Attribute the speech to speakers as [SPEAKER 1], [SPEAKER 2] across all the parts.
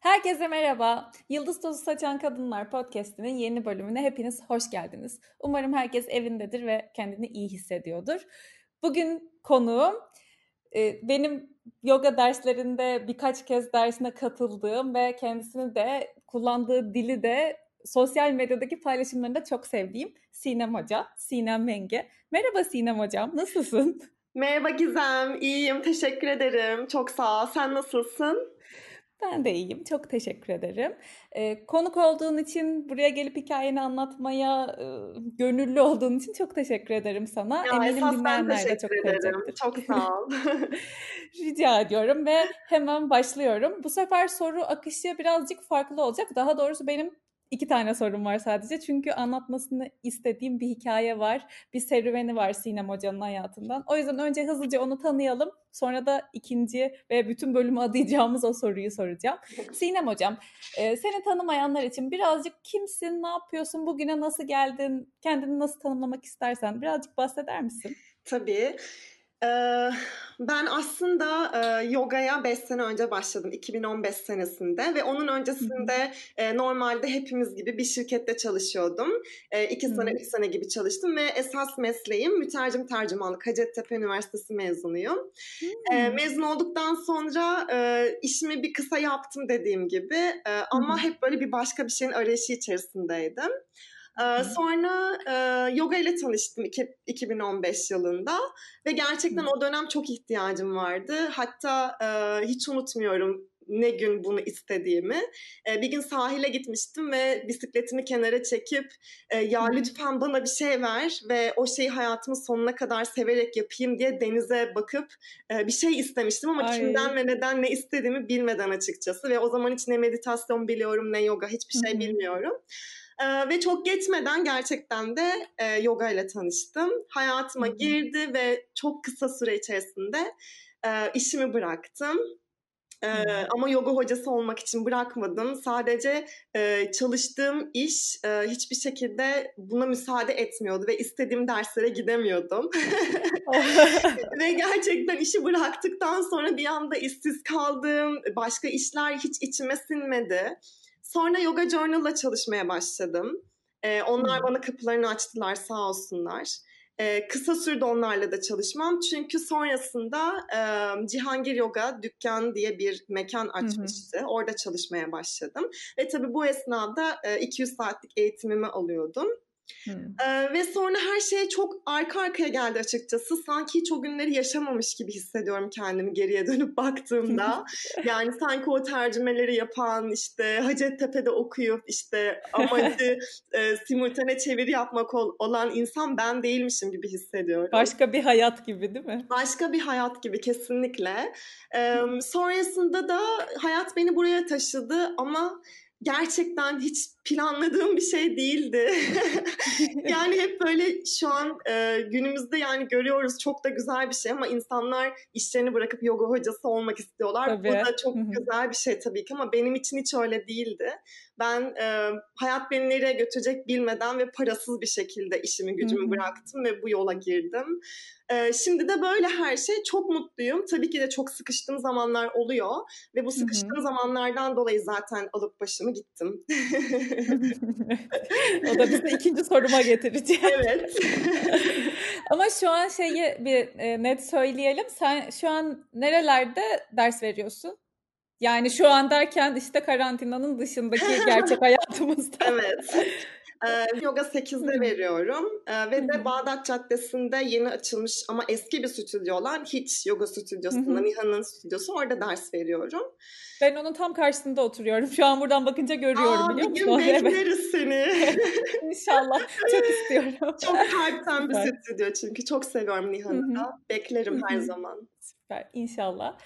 [SPEAKER 1] Herkese merhaba. Yıldız Tozu Saçan Kadınlar Podcast'inin yeni bölümüne hepiniz hoş geldiniz. Umarım herkes evindedir ve kendini iyi hissediyordur. Bugün konuğum e, benim yoga derslerinde birkaç kez dersine katıldığım ve kendisini de kullandığı dili de sosyal medyadaki paylaşımlarında çok sevdiğim Sinem Hoca, Sinem Menge. Merhaba Sinem Hocam, nasılsın?
[SPEAKER 2] Merhaba Gizem, iyiyim, teşekkür ederim. Çok sağ ol. Sen nasılsın?
[SPEAKER 1] Ben de iyiyim. Çok teşekkür ederim. Ee, konuk olduğun için, buraya gelip hikayeni anlatmaya e, gönüllü olduğun için çok teşekkür ederim sana.
[SPEAKER 2] Ya,
[SPEAKER 1] Eminim dinleyenler de çok
[SPEAKER 2] ederim. Çok sağ ol.
[SPEAKER 1] Rica ediyorum ve hemen başlıyorum. Bu sefer soru akışı birazcık farklı olacak. Daha doğrusu benim İki tane sorum var sadece. Çünkü anlatmasını istediğim bir hikaye var. Bir serüveni var Sinem Hoca'nın hayatından. O yüzden önce hızlıca onu tanıyalım. Sonra da ikinci ve bütün bölümü adayacağımız o soruyu soracağım. Sinem Hocam, e, seni tanımayanlar için birazcık kimsin, ne yapıyorsun, bugüne nasıl geldin, kendini nasıl tanımlamak istersen birazcık bahseder misin?
[SPEAKER 2] Tabii. Ben aslında yogaya 5 sene önce başladım 2015 senesinde ve onun öncesinde normalde hepimiz gibi bir şirkette çalışıyordum. 2 sene 3 sene gibi çalıştım ve esas mesleğim mütercim tercümanlık Hacettepe Üniversitesi mezunuyum. Hmm. Mezun olduktan sonra işimi bir kısa yaptım dediğim gibi ama hep böyle bir başka bir şeyin arayışı içerisindeydim. Ee, sonra e, yoga ile tanıştım 2015 yılında ve gerçekten o dönem çok ihtiyacım vardı. Hatta e, hiç unutmuyorum ne gün bunu istediğimi. E, bir gün sahile gitmiştim ve bisikletimi kenara çekip e, ya lütfen bana bir şey ver ve o şeyi hayatımın sonuna kadar severek yapayım diye denize bakıp e, bir şey istemiştim ama Ay. kimden ve neden ne istediğimi bilmeden açıkçası ve o zaman hiç ne meditasyon biliyorum ne yoga hiçbir şey bilmiyorum. Ee, ve çok geçmeden gerçekten de e, yoga ile tanıştım. Hayatıma girdi ve çok kısa süre içerisinde e, işimi bıraktım. Ee, ama yoga hocası olmak için bırakmadım. Sadece e, çalıştığım iş e, hiçbir şekilde buna müsaade etmiyordu ve istediğim derslere gidemiyordum. ve gerçekten işi bıraktıktan sonra bir anda işsiz kaldım. Başka işler hiç içime sinmedi. Sonra Yoga Journal'la çalışmaya başladım. Ee, onlar hmm. bana kapılarını açtılar sağ olsunlar. Ee, kısa sürdü onlarla da çalışmam. Çünkü sonrasında e, Cihangir Yoga Dükkan diye bir mekan açmıştı. Hı Orada çalışmaya başladım. Ve tabii bu esnada e, 200 saatlik eğitimimi alıyordum. Ee, ve sonra her şey çok arka arkaya geldi açıkçası. Sanki hiç o günleri yaşamamış gibi hissediyorum kendimi geriye dönüp baktığımda. yani sanki o tercümeleri yapan, işte Hacettepe'de okuyup işte amacı e, simultane çeviri yapmak ol, olan insan ben değilmişim gibi hissediyorum.
[SPEAKER 1] Başka bir hayat gibi değil mi?
[SPEAKER 2] Başka bir hayat gibi kesinlikle. Ee, sonrasında da hayat beni buraya taşıdı ama gerçekten hiç planladığım bir şey değildi. yani hep böyle şu an e, günümüzde yani görüyoruz çok da güzel bir şey ama insanlar işlerini bırakıp yoga hocası olmak istiyorlar. Tabii. Bu da çok güzel bir şey tabii ki ama benim için hiç öyle değildi. Ben e, hayat beni nereye götürecek bilmeden ve parasız bir şekilde işimi gücümü bıraktım ve bu yola girdim. E, şimdi de böyle her şey çok mutluyum. Tabii ki de çok sıkıştığım zamanlar oluyor ve bu sıkıştığım zamanlardan dolayı zaten alıp başımı gittim.
[SPEAKER 1] o da bizi ikinci soruma getirecek.
[SPEAKER 2] Evet.
[SPEAKER 1] Ama şu an şeyi bir e, net söyleyelim. Sen şu an nerelerde ders veriyorsun? Yani şu an derken işte karantinanın dışındaki gerçek hayatımızda.
[SPEAKER 2] evet. Ee, yoga 8'de veriyorum ee, ve de Bağdat Caddesi'nde yeni açılmış ama eski bir stüdyo olan Hiç Yoga Stüdyosu'nda Nihan'ın stüdyosu orada ders veriyorum.
[SPEAKER 1] Ben onun tam karşısında oturuyorum. Şu an buradan bakınca görüyorum
[SPEAKER 2] Aa,
[SPEAKER 1] biliyor
[SPEAKER 2] musun? Bir gün bekleriz seni.
[SPEAKER 1] İnşallah. Çok istiyorum.
[SPEAKER 2] Çok kalpten bir stüdyo çünkü. Çok seviyorum Nihan'ı da. Beklerim her zaman.
[SPEAKER 1] Süper. İnşallah.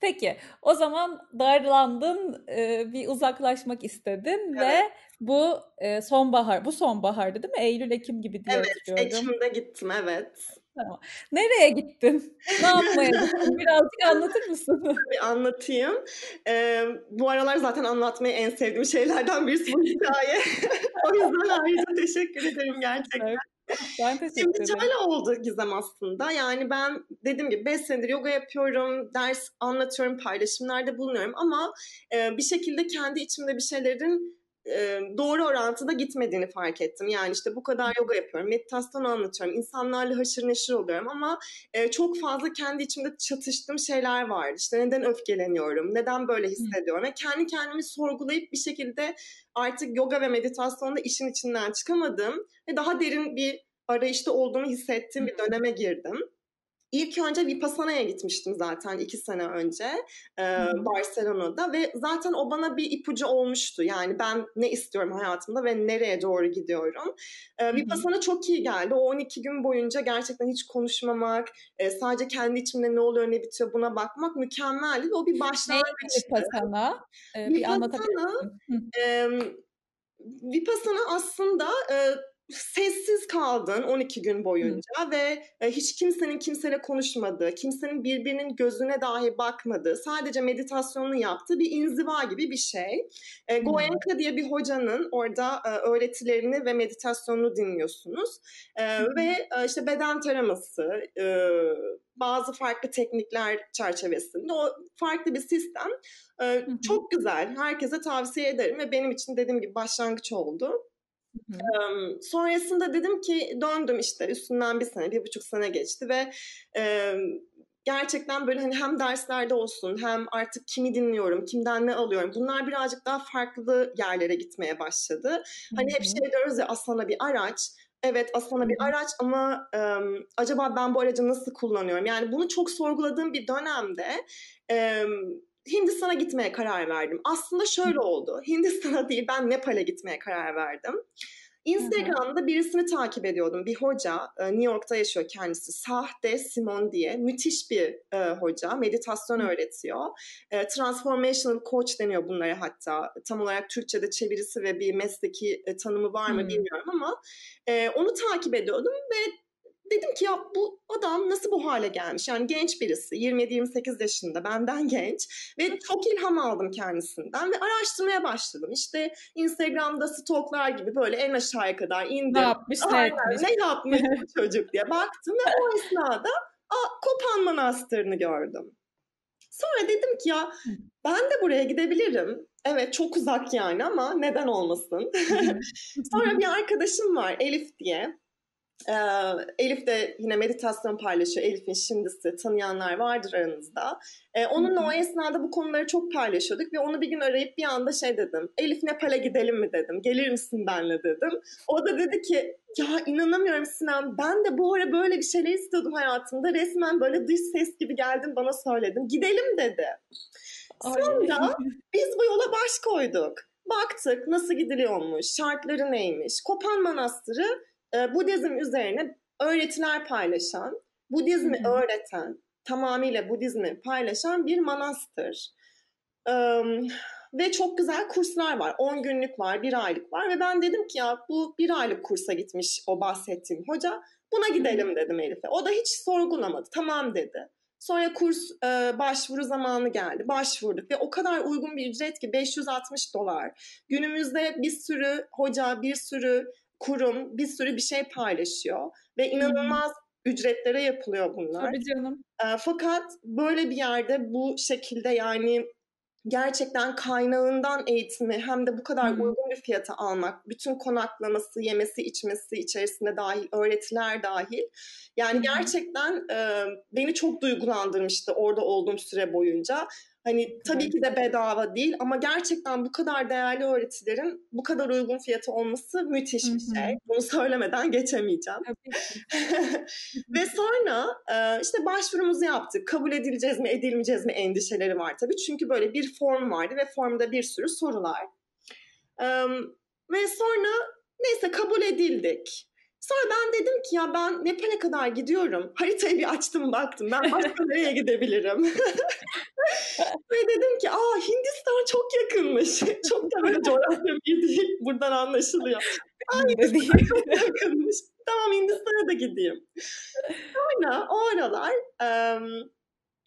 [SPEAKER 1] Peki o zaman darlandın, e, bir uzaklaşmak istedin evet. ve bu e, sonbahar, bu sonbahardı değil mi? Eylül, Ekim gibi diye
[SPEAKER 2] Evet, hatırlıyorum. Ekim'de gittim evet.
[SPEAKER 1] Tamam. Nereye gittin? Ne yapmaya gittin? Birazcık anlatır mısın?
[SPEAKER 2] Tabii anlatayım. Ee, bu aralar zaten anlatmayı en sevdiğim şeylerden birisi bu hikaye. o yüzden ayrıca teşekkür ederim gerçekten.
[SPEAKER 1] ben teşekkür
[SPEAKER 2] Şimdi
[SPEAKER 1] ederim.
[SPEAKER 2] şöyle oldu Gizem aslında. Yani ben dediğim gibi 5 senedir yoga yapıyorum, ders anlatıyorum, paylaşımlarda bulunuyorum ama e, bir şekilde kendi içimde bir şeylerin e, doğru orantıda gitmediğini fark ettim. Yani işte bu kadar yoga yapıyorum, meditasyon anlatıyorum, insanlarla haşır neşir oluyorum ama e, çok fazla kendi içimde çatıştığım şeyler vardı. İşte neden öfkeleniyorum, neden böyle hissediyorum ve kendi kendimi sorgulayıp bir şekilde artık yoga ve meditasyonda işin içinden çıkamadım ve daha derin bir arayışta olduğumu hissettiğim bir döneme girdim. İlk önce Vipassana'ya gitmiştim zaten iki sene önce e, Barcelona'da ve zaten o bana bir ipucu olmuştu. Yani ben ne istiyorum hayatımda ve nereye doğru gidiyorum. E, Vipassana çok iyi geldi. O 12 gün boyunca gerçekten hiç konuşmamak, e, sadece kendi içimde ne oluyor ne bitiyor buna bakmak mükemmeldi. O bir başlangıç.
[SPEAKER 1] Vipassana? Ee, bir misin?
[SPEAKER 2] E, Vipassana aslında... E, sessiz kaldın 12 gün boyunca Hı. ve e, hiç kimsenin kimseyle konuşmadığı, kimsenin birbirinin gözüne dahi bakmadığı, sadece meditasyonunu yaptığı bir inziva gibi bir şey. E, Goenka diye bir hocanın orada e, öğretilerini ve meditasyonunu dinliyorsunuz. E, ve e, işte beden taraması, e, bazı farklı teknikler çerçevesinde o farklı bir sistem. E, çok güzel. Herkese tavsiye ederim ve benim için dediğim gibi başlangıç oldu. Hı sonrasında dedim ki döndüm işte üstünden bir sene, bir buçuk sene geçti ve e, gerçekten böyle hani hem derslerde olsun hem artık kimi dinliyorum, kimden ne alıyorum bunlar birazcık daha farklı yerlere gitmeye başladı. Hı-hı. Hani hep şey diyoruz ya aslında bir araç. Evet aslında bir araç ama e, acaba ben bu aracı nasıl kullanıyorum? Yani bunu çok sorguladığım bir dönemde e, Hindistan'a gitmeye karar verdim. Aslında şöyle oldu. Hindistan'a değil ben Nepal'e gitmeye karar verdim. Instagram'da birisini takip ediyordum. Bir hoca, New York'ta yaşıyor kendisi. Sahde Simon diye. Müthiş bir e, hoca. Meditasyon öğretiyor. E, transformational coach deniyor bunlara hatta. Tam olarak Türkçe'de çevirisi ve bir mesleki e, tanımı var mı hmm. bilmiyorum ama e, onu takip ediyordum ve dedim ki ya bu adam nasıl bu hale gelmiş? Yani genç birisi 27-28 yaşında benden genç ve çok ilham aldım kendisinden ve araştırmaya başladım. İşte Instagram'da stoklar gibi böyle en aşağıya kadar indim.
[SPEAKER 1] Ne yapmış ne etmiş.
[SPEAKER 2] Ne yapmış çocuk diye baktım ve o esnada a, Kopan Manastırı'nı gördüm. Sonra dedim ki ya ben de buraya gidebilirim. Evet çok uzak yani ama neden olmasın? Sonra bir arkadaşım var Elif diye. Ee, Elif de yine meditasyon paylaşıyor. Elif'in şimdisi tanıyanlar vardır aranızda. Ee, onunla o esnada bu konuları çok paylaşıyorduk ve onu bir gün arayıp bir anda şey dedim. Elif Nepal'e gidelim mi dedim. Gelir misin benle dedim. O da dedi ki ya inanamıyorum Sinan ben de bu ara böyle bir şeyler istiyordum hayatımda. Resmen böyle dış ses gibi geldin bana söyledin. Gidelim dedi. Sonra biz bu yola baş koyduk. Baktık nasıl gidiliyormuş, şartları neymiş. Kopan Manastırı e, Budizm üzerine öğretiler paylaşan, Budizmi hmm. öğreten, tamamıyla Budizmi paylaşan bir manastır. E, ve çok güzel kurslar var. 10 günlük var, bir aylık var. Ve ben dedim ki ya bu bir aylık kursa gitmiş o bahsettiğim hoca. Buna gidelim dedim Elif'e. O da hiç sorgulamadı. Tamam dedi. Sonra kurs e, başvuru zamanı geldi. Başvurduk ve o kadar uygun bir ücret ki 560 dolar. Günümüzde bir sürü hoca, bir sürü kurum bir sürü bir şey paylaşıyor ve inanılmaz hmm. ücretlere yapılıyor bunlar.
[SPEAKER 1] Tabii canım.
[SPEAKER 2] E, fakat böyle bir yerde bu şekilde yani gerçekten kaynağından eğitimi hem de bu kadar hmm. uygun bir fiyata almak, bütün konaklaması, yemesi, içmesi içerisinde dahil, öğretiler dahil. Yani hmm. gerçekten e, beni çok duygulandırmıştı orada olduğum süre boyunca. Hani tabii ki de bedava değil ama gerçekten bu kadar değerli öğretilerin bu kadar uygun fiyatı olması müthiş bir şey. Bunu söylemeden geçemeyeceğim. Ve sonra işte başvurumuzu yaptık. Kabul edileceğiz mi, edilmeyeceğiz mi endişeleri var tabii. Çünkü böyle bir form vardı ve formda bir sürü sorular. Ve sonra neyse kabul edildik. Sonra ben dedim ki ya ben Nepal'e kadar gidiyorum. Haritayı bir açtım baktım. Ben başka nereye gidebilirim? Ve dedim ki aa Hindistan çok yakınmış. çok da böyle coğrafya değil. Buradan anlaşılıyor. Aa Hindistan çok yakınmış. Tamam Hindistan'a da gideyim. Sonra o aralar um,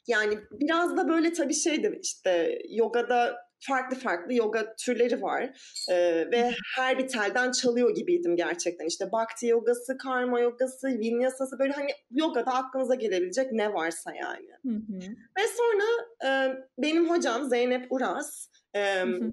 [SPEAKER 2] yani biraz da böyle tabii şeydi işte yogada farklı farklı yoga türleri var e, ve her bir telden çalıyor gibiydim gerçekten. İşte Bhakti yogası, Karma yogası, Vinyasası böyle hani yogada aklınıza gelebilecek ne varsa yani.
[SPEAKER 1] Hı hı.
[SPEAKER 2] Ve sonra e, benim hocam Zeynep Uras e,
[SPEAKER 1] Hı hı.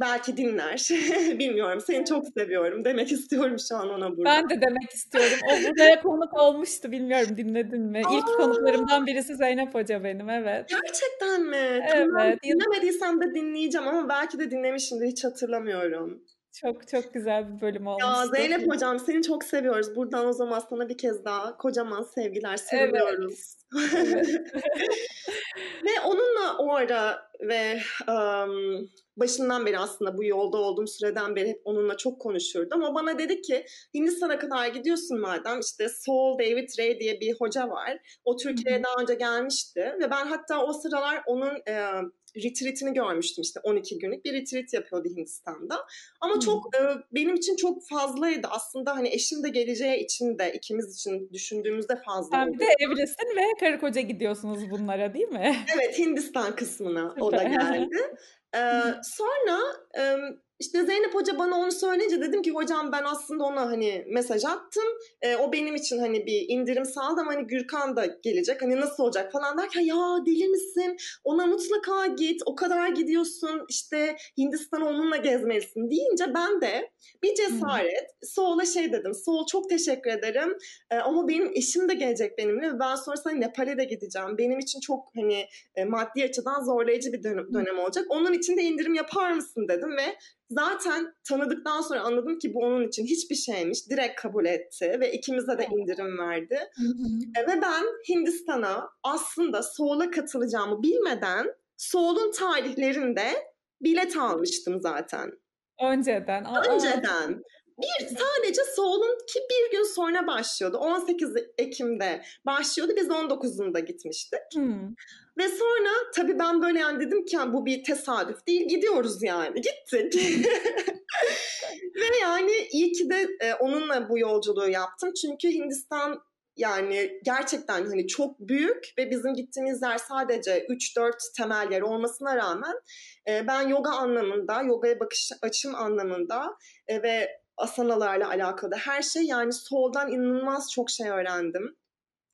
[SPEAKER 2] Belki dinler. Bilmiyorum. Seni çok seviyorum. Demek istiyorum şu an ona burada.
[SPEAKER 1] Ben de demek istiyorum. O buraya konuk olmuştu. Bilmiyorum dinledin mi? İlk
[SPEAKER 2] Aa!
[SPEAKER 1] konuklarımdan birisi Zeynep Hoca benim. Evet.
[SPEAKER 2] Gerçekten mi? Tamam.
[SPEAKER 1] Evet.
[SPEAKER 2] Dinlemediysem de dinleyeceğim ama belki de dinlemişimdir. Hiç hatırlamıyorum.
[SPEAKER 1] Çok çok güzel bir bölüm
[SPEAKER 2] Ya
[SPEAKER 1] olmuştu.
[SPEAKER 2] Zeynep hocam seni çok seviyoruz. Buradan o zaman sana bir kez daha kocaman sevgiler
[SPEAKER 1] Evet.
[SPEAKER 2] sarılıyoruz.
[SPEAKER 1] Evet.
[SPEAKER 2] Ve onunla o ara ve um, başından beri aslında bu yolda olduğum süreden beri hep onunla çok konuşurdum. O bana dedi ki Hindistan'a kadar gidiyorsun madem işte Saul David Ray diye bir hoca var. O Türkiye'ye daha önce gelmişti ve ben hatta o sıralar onun e, retreatini görmüştüm işte 12 günlük bir retreat yapıyordu Hindistan'da. Ama
[SPEAKER 1] Hı.
[SPEAKER 2] çok e, benim için çok fazlaydı. Aslında hani eşim de geleceği için de ikimiz için düşündüğümüzde fazla
[SPEAKER 1] Sen bir de evlisin ve karı koca gidiyorsunuz bunlara değil mi?
[SPEAKER 2] Evet Hindistan kısmına o da geldi. Ee, sonra e, işte Zeynep Hoca bana onu söyleyince dedim ki hocam ben aslında ona hani mesaj attım. Ee, o benim için hani bir indirim sağladı ama hani Gürkan da gelecek. Hani nasıl olacak falan derken ya deli misin? Ona mutlaka git. O kadar gidiyorsun. işte Hindistan'ı onunla gezmelisin deyince ben de bir cesaret Soğul'a şey dedim. Soğul çok teşekkür ederim. Ee, ama benim eşim de gelecek benimle ve ben sonrasında Nepal'e de gideceğim. Benim için çok hani e, maddi açıdan zorlayıcı bir dönem, dönem olacak. Onun için de indirim yapar mısın dedim ve zaten tanıdıktan sonra anladım ki bu onun için hiçbir şeymiş. Direkt kabul etti ve ikimize de indirim verdi. E, ve ben Hindistan'a aslında Soğul'a katılacağımı bilmeden Soğul'un tarihlerinde bilet almıştım zaten.
[SPEAKER 1] Önceden. Aa.
[SPEAKER 2] Önceden. Bir sadece Soğul'un ki bir gün sonra başlıyordu. 18 Ekim'de başlıyordu. Biz 19'unda gitmiştik. Ve sonra tabii ben böyle yani dedim ki bu bir tesadüf değil gidiyoruz yani gittik. Ve yani iyi ki de e, onunla bu yolculuğu yaptım. Çünkü Hindistan yani gerçekten hani çok büyük ve bizim gittiğimiz yer sadece 3-4 temel yer olmasına rağmen e, ben yoga anlamında, yogaya bakış açım anlamında e, ve asanalarla alakalı her şey yani soldan inanılmaz çok şey öğrendim.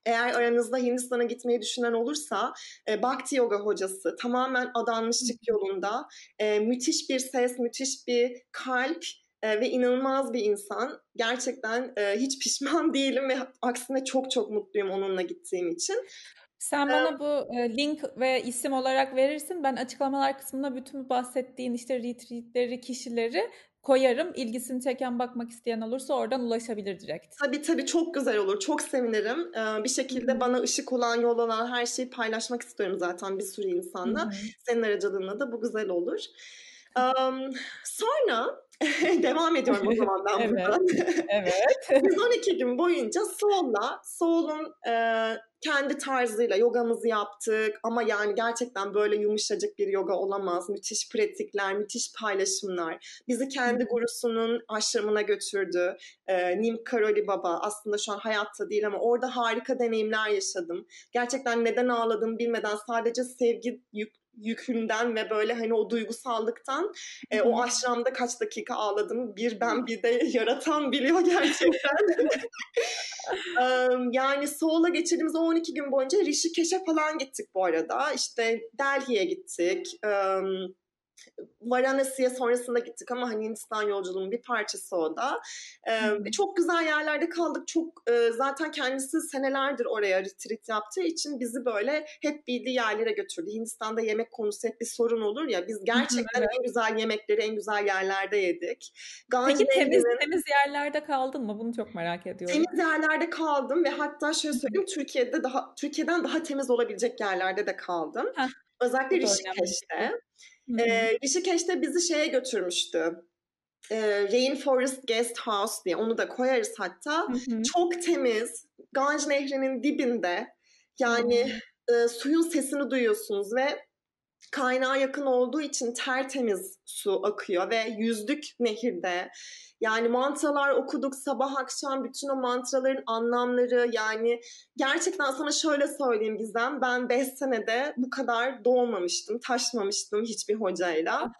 [SPEAKER 2] Eğer aranızda Hindistan'a gitmeyi düşünen olursa e, Bhakti Yoga hocası tamamen adanmışlık yolunda e, müthiş bir ses, müthiş bir kalp e, ve inanılmaz bir insan. Gerçekten e, hiç pişman değilim ve aksine çok çok mutluyum onunla gittiğim için.
[SPEAKER 1] Sen bana bu e, link ve isim olarak verirsin. Ben açıklamalar kısmına bütün bahsettiğin işte retreatleri, kişileri koyarım. İlgisini çeken bakmak isteyen olursa oradan ulaşabilir direkt.
[SPEAKER 2] Tabii tabii çok güzel olur. Çok sevinirim. Ee, bir şekilde bana ışık olan, yol olan her şeyi paylaşmak istiyorum zaten bir sürü insanla.
[SPEAKER 1] Hı hı.
[SPEAKER 2] Senin aracılığında da bu güzel olur. Um, sonra devam ediyorum o zaman ben
[SPEAKER 1] Evet.
[SPEAKER 2] buradan.
[SPEAKER 1] Evet.
[SPEAKER 2] Biz 12 gün boyunca Soul'la, Soul'un e, kendi tarzıyla yogamızı yaptık ama yani gerçekten böyle yumuşacık bir yoga olamaz. Müthiş pratikler, müthiş paylaşımlar. Bizi kendi gurusunun aşramına götürdü. E, Nim Karoli Baba aslında şu an hayatta değil ama orada harika deneyimler yaşadım. Gerçekten neden ağladığımı bilmeden sadece sevgi yük, yükünden ve böyle hani o duygusallıktan e, o aşramda kaç dakika ağladım. Bir ben bir de yaratan biliyor gerçekten. Yani Soul'a geçirdiğimiz o 12 gün boyunca Rishikesh'e falan gittik bu arada. İşte Delhi'ye gittik. Em, Varanasi'ye sonrasında gittik ama hani Hindistan yolculuğunun bir parçası o da. Ee, çok güzel yerlerde kaldık. Çok e, zaten kendisi senelerdir oraya retreat yaptığı için bizi böyle hep bildiği yerlere götürdü. Hindistan'da yemek konusu hep bir sorun olur ya. Biz gerçekten
[SPEAKER 1] evet.
[SPEAKER 2] en güzel yemekleri en güzel yerlerde yedik. Ganj
[SPEAKER 1] Peki temiz
[SPEAKER 2] Nehri'nin-
[SPEAKER 1] temiz yerlerde kaldın mı? Bunu çok merak ediyorum.
[SPEAKER 2] Temiz yerlerde kaldım ve hatta şöyle söyleyeyim Türkiye'de daha Türkiye'den daha temiz olabilecek yerlerde de kaldım.
[SPEAKER 1] Heh,
[SPEAKER 2] Özellikle. Rishikesh'te.
[SPEAKER 1] Hı hı.
[SPEAKER 2] Ee, Rishikesh'te bizi şeye götürmüştü. Ee, Rainforest Guest House diye onu da koyarız hatta.
[SPEAKER 1] Hı hı.
[SPEAKER 2] Çok temiz. Ganj Nehri'nin dibinde. Yani e, suyun sesini duyuyorsunuz ve kaynağa yakın olduğu için tertemiz su akıyor ve yüzdük nehirde. Yani mantralar okuduk sabah akşam bütün o mantraların anlamları yani gerçekten sana şöyle söyleyeyim Gizem ben 5 senede bu kadar doğmamıştım taşmamıştım hiçbir hocayla.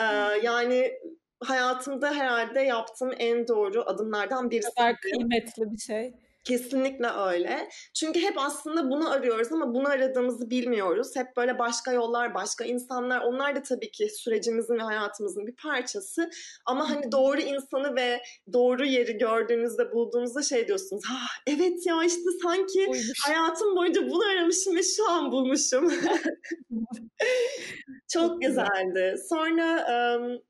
[SPEAKER 2] Ee, yani hayatımda herhalde yaptığım en doğru adımlardan birisi.
[SPEAKER 1] Kadar kıymetli bir şey.
[SPEAKER 2] Kesinlikle öyle. Çünkü hep aslında bunu arıyoruz ama bunu aradığımızı bilmiyoruz. Hep böyle başka yollar, başka insanlar. Onlar da tabii ki sürecimizin ve hayatımızın bir parçası. Ama hani doğru insanı ve doğru yeri gördüğünüzde, bulduğunuzda şey diyorsunuz. Ah evet ya işte sanki Uymuş. hayatım boyunca bunu aramışım ve şu an bulmuşum. Çok güzeldi. Sonra um,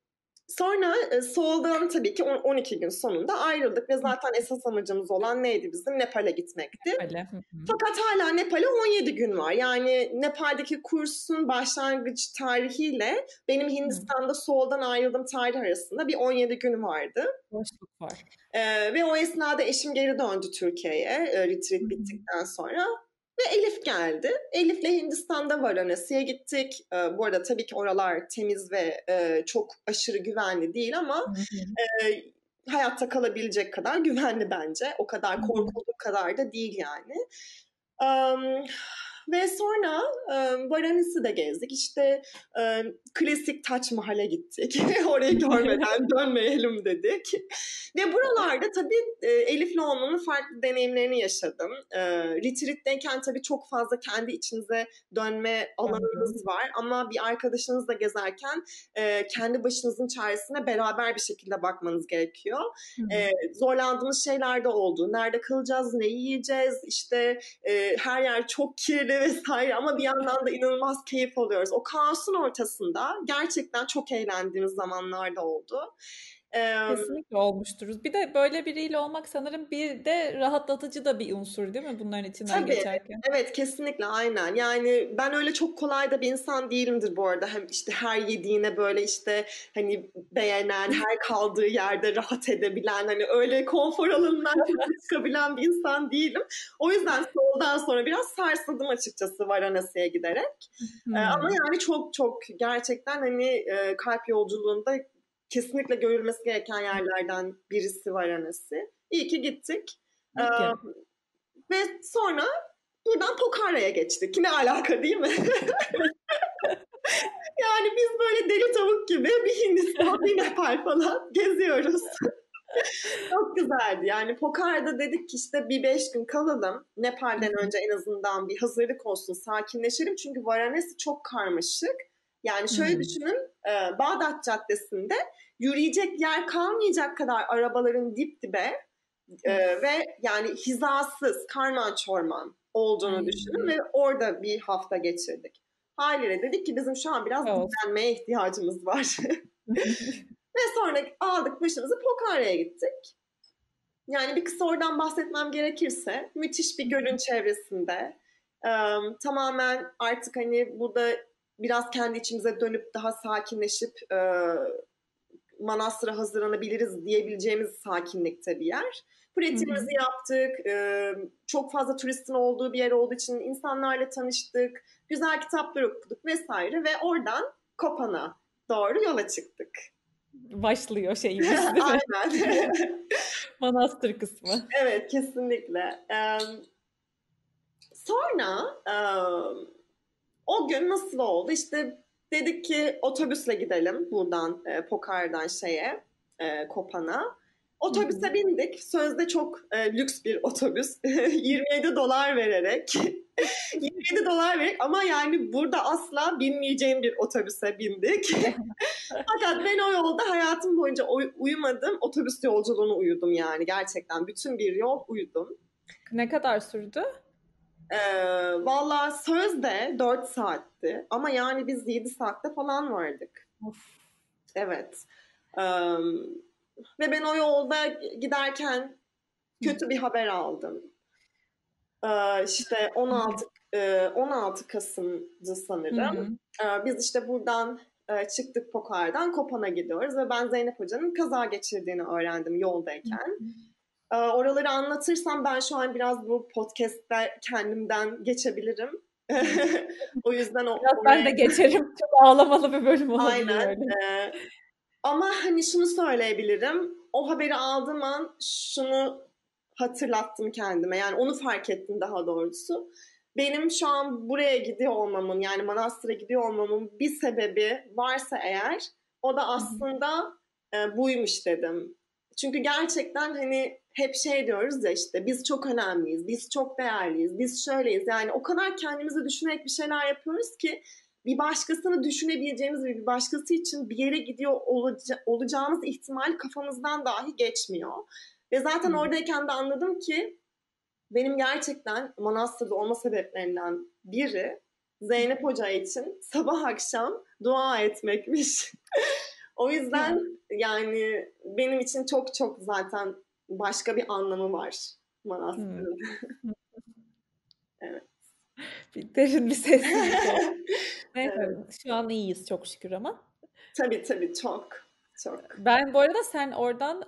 [SPEAKER 2] Sonra e, Soul'dan tabii ki 12 gün sonunda ayrıldık ve zaten esas amacımız olan neydi bizim? Nepal'e gitmekti. Nepal'e. Fakat hala Nepal'e 17 gün var. Yani Nepal'deki kursun başlangıç tarihiyle benim Hindistan'da Soul'dan ayrıldığım tarih arasında bir 17 gün vardı.
[SPEAKER 1] Boşluk var.
[SPEAKER 2] Ee, ve o esnada eşim geri döndü Türkiye'ye e, retreat bittikten sonra. Ve Elif geldi. Elif'le Hindistan'da Varanasi'ye gittik. E, bu arada tabii ki oralar temiz ve e, çok aşırı güvenli değil ama e, hayatta kalabilecek kadar güvenli bence. O kadar korkulduğu kadar da değil yani. Um, ve sonra e, Varanasi'de gezdik. İşte e, klasik Taç Mahal'e gittik. Orayı görmeden dönmeyelim dedik. Ve buralarda tabii e, Elif'le olmanın farklı deneyimlerini yaşadım. E, retreat'teyken tabii çok fazla kendi içinize dönme alanınız var. Ama bir arkadaşınızla gezerken e, kendi başınızın çaresine beraber bir şekilde bakmanız gerekiyor. E, zorlandığımız şeyler de oldu. Nerede kalacağız, ne yiyeceğiz, işte e, her yer çok kirli vesaire ama bir yandan da inanılmaz keyif alıyoruz. O kaosun ortasında gerçekten çok eğlendiğimiz zamanlar da oldu.
[SPEAKER 1] Kesinlikle olmuşturuz. Bir de böyle biriyle olmak sanırım bir de rahatlatıcı da bir unsur değil mi bunların içinden
[SPEAKER 2] Tabii,
[SPEAKER 1] geçerken?
[SPEAKER 2] Evet kesinlikle aynen. Yani ben öyle çok kolay da bir insan değilimdir bu arada. Hem işte her yediğine böyle işte hani beğenen, her kaldığı yerde rahat edebilen hani öyle konfor alanından çıkabilen bir insan değilim. O yüzden soldan sonra biraz sarsıldım açıkçası Varanasi'ye giderek. Hmm. Ama yani çok çok gerçekten hani kalp yolculuğunda kesinlikle görülmesi gereken yerlerden birisi Varanasi. İyi ki gittik. Ee, ve sonra buradan Pokara'ya geçtik. Ne alaka değil mi? yani biz böyle deli tavuk gibi bir Hindistan, bir Nepal falan geziyoruz. Çok güzeldi. Yani Pokara'da dedik ki işte bir beş gün kalalım. Nepal'den önce en azından bir hazırlık olsun, sakinleşelim. Çünkü Varanasi çok karmaşık. Yani şöyle hmm. düşünün, e, Bağdat Caddesi'nde yürüyecek yer kalmayacak kadar arabaların dip dibe e, ve yani hizasız, karman çorman olduğunu hmm. düşünün ve orada bir hafta geçirdik. Haliyle dedik ki bizim şu an biraz evet. dinlenmeye ihtiyacımız var. ve sonra aldık başımızı Pokara'ya gittik. Yani bir kısa oradan bahsetmem gerekirse müthiş bir gölün çevresinde um, tamamen artık hani burada biraz kendi içimize dönüp daha sakinleşip e, manastıra hazırlanabiliriz diyebileceğimiz sakinlikte bir yer. Pratiğimizi yaptık. E, çok fazla turistin olduğu bir yer olduğu için insanlarla tanıştık. Güzel kitaplar okuduk vesaire ve oradan Kopan'a doğru yola çıktık.
[SPEAKER 1] Başlıyor şeyimiz değil mi? Aynen. Manastır kısmı.
[SPEAKER 2] Evet kesinlikle. Ee, sonra e, o gün nasıl oldu? İşte dedik ki otobüsle gidelim buradan e, Pokar'dan şeye e, Kopan'a. Otobüse bindik. Sözde çok e, lüks bir otobüs. 27 dolar vererek. 27 dolar vererek ama yani burada asla binmeyeceğim bir otobüse bindik. Fakat ben o yolda hayatım boyunca uyumadım. Otobüs yolculuğunu uyudum yani gerçekten. Bütün bir yol uyudum.
[SPEAKER 1] Ne kadar sürdü?
[SPEAKER 2] Ee, Valla sözde 4 saatti ama yani biz 7 saatte falan vardık. Of. Evet. Ee, ve ben o yolda giderken kötü bir haber aldım. Ee, işte 16 e, 16 Kasım'dı sanırım. Ee, biz işte buradan e, çıktık Pokar'dan Kopan'a gidiyoruz ve ben Zeynep Hoca'nın kaza geçirdiğini öğrendim yoldayken. Ee, oraları anlatırsam ben şu an biraz bu podcast'te kendimden geçebilirim. o yüzden o,
[SPEAKER 1] Biraz oraya... ben de geçerim. Çok ağlamalı bir bölüm oldu.
[SPEAKER 2] Aynen. Ee, ama hani şunu söyleyebilirim. O haberi aldığım an şunu hatırlattım kendime. Yani onu fark ettim daha doğrusu. Benim şu an buraya gidiyor olmamın yani Manastır'a gidiyor olmamın bir sebebi varsa eğer o da aslında e, buymuş dedim. Çünkü gerçekten hani hep şey diyoruz ya işte biz çok önemliyiz, biz çok değerliyiz, biz şöyleyiz. Yani o kadar kendimizi düşünerek bir şeyler yapıyoruz ki bir başkasını düşünebileceğimiz ve bir başkası için bir yere gidiyor olaca- olacağımız ihtimal kafamızdan dahi geçmiyor. Ve zaten hmm. oradayken de anladım ki benim gerçekten Manastır'da olma sebeplerinden biri Zeynep Hoca için sabah akşam dua etmekmiş. o yüzden yani benim için çok çok zaten başka bir anlamı var Manastır'ın. Hmm.
[SPEAKER 1] evet. Bir derin bir sessizlik evet. Şu an iyiyiz çok şükür ama.
[SPEAKER 2] Tabii tabii çok. Çok.
[SPEAKER 1] Ben bu arada sen oradan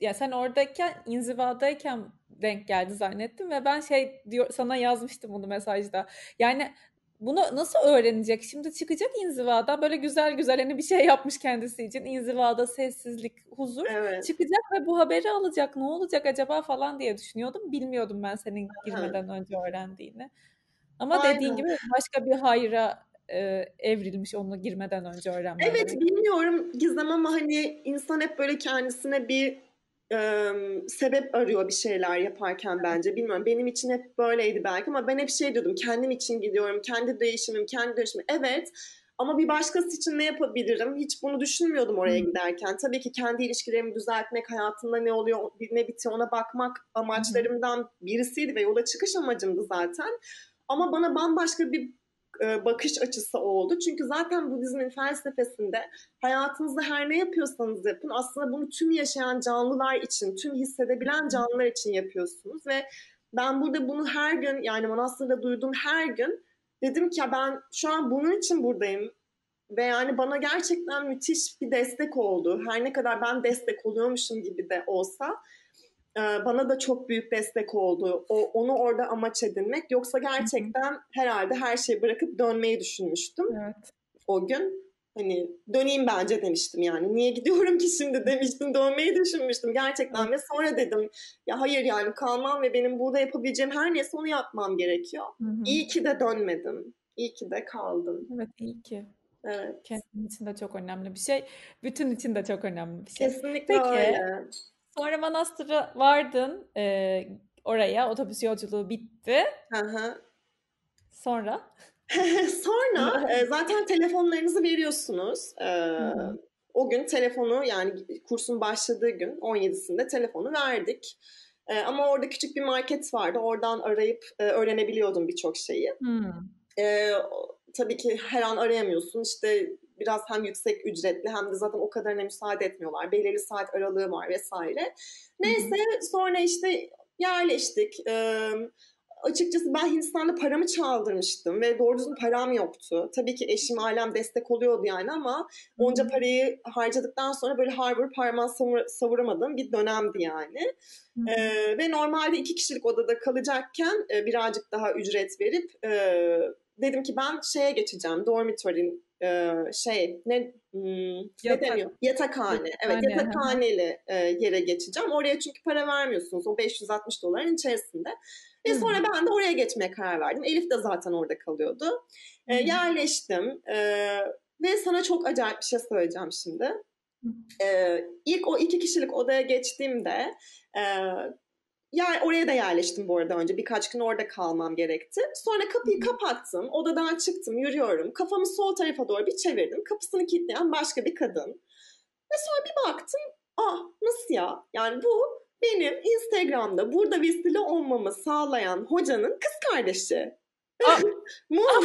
[SPEAKER 1] ya sen oradayken inzivadayken denk geldi zannettim ve ben şey diyor sana yazmıştım bunu mesajda. Yani bunu nasıl öğrenecek? Şimdi çıkacak inzivada böyle güzel güzel hani bir şey yapmış kendisi için. inzivada sessizlik, huzur. Evet. Çıkacak ve bu haberi alacak. Ne olacak acaba falan diye düşünüyordum. Bilmiyordum ben senin girmeden önce öğrendiğini. Ama Aynen. dediğin gibi başka bir hayra e, evrilmiş onu girmeden önce öğrenmek.
[SPEAKER 2] Evet bilmiyorum Gizem ama hani insan hep böyle kendisine bir e, sebep arıyor bir şeyler yaparken bence. Bilmiyorum benim için hep böyleydi belki ama ben hep şey diyordum kendim için gidiyorum, kendi değişimim, kendi değişimim. Evet ama bir başkası için ne yapabilirim? Hiç bunu düşünmüyordum oraya giderken. Tabii ki kendi ilişkilerimi düzeltmek, hayatımda ne oluyor, ne bitiyor ona bakmak amaçlarımdan birisiydi ve yola çıkış amacımdı zaten. Ama bana bambaşka bir e, bakış açısı oldu. Çünkü zaten Budizmin felsefesinde hayatınızda her ne yapıyorsanız yapın aslında bunu tüm yaşayan canlılar için, tüm hissedebilen canlılar için yapıyorsunuz ve ben burada bunu her gün yani Manastır'da duyduğum her gün dedim ki ya ben şu an bunun için buradayım ve yani bana gerçekten müthiş bir destek oldu. Her ne kadar ben destek oluyormuşum gibi de olsa bana da çok büyük destek oldu. O, onu orada amaç edinmek. Yoksa gerçekten herhalde her şeyi bırakıp dönmeyi düşünmüştüm. Evet. O gün hani döneyim bence demiştim yani. Niye gidiyorum ki şimdi demiştim. Dönmeyi düşünmüştüm gerçekten ve sonra dedim ya hayır yani kalmam ve benim burada yapabileceğim her neyse onu yapmam gerekiyor. Hı hı. İyi ki de dönmedim. İyi ki de kaldım.
[SPEAKER 1] Evet iyi ki. Evet. Kendin için de çok önemli bir şey. Bütün için de çok önemli bir şey.
[SPEAKER 2] Kesinlikle Peki, öyle.
[SPEAKER 1] Sonra Manastır'a vardın. E, oraya otobüs yolculuğu bitti.
[SPEAKER 2] Hı hı.
[SPEAKER 1] Sonra?
[SPEAKER 2] Sonra e, zaten telefonlarınızı veriyorsunuz. E, o gün telefonu yani kursun başladığı gün 17'sinde telefonu verdik. E, ama orada küçük bir market vardı. Oradan arayıp e, öğrenebiliyordum birçok şeyi. Hmm. E, tabii ki her an arayamıyorsun. İşte biraz hem yüksek ücretli hem de zaten o kadarına müsaade etmiyorlar. Belirli saat aralığı var vesaire. Neyse Hı-hı. sonra işte yerleştik. Ee, açıkçası ben Hindistan'da paramı çaldırmıştım ve doğru düzgün param yoktu. Tabii ki eşim ailem destek oluyordu yani ama onca parayı harcadıktan sonra böyle harbur parmağı savur, savuramadığım bir dönemdi yani. Ee, ve normalde iki kişilik odada kalacakken e, birazcık daha ücret verip e, dedim ki ben şeye geçeceğim dormitory'nin e, şey ne hmm, Yatak. ne deniyor? Yatakhane. Evet Yathane. yatakhaneli e, yere geçeceğim. Oraya çünkü para vermiyorsunuz o 560 doların içerisinde. Ve sonra ben de oraya geçmeye karar verdim. Elif de zaten orada kalıyordu. E, yerleştim. E, ve sana çok acayip bir şey söyleyeceğim şimdi. Ee, ilk o iki kişilik odaya geçtiğimde e, yer, oraya da yerleştim bu arada önce. Birkaç gün orada kalmam gerekti. Sonra kapıyı kapattım. Odadan çıktım, yürüyorum. Kafamı sol tarafa doğru bir çevirdim. Kapısını kilitleyen başka bir kadın. Ve sonra bir baktım. Ah nasıl ya? Yani bu benim Instagram'da burada vesile olmamı sağlayan hocanın kız kardeşi. Moon.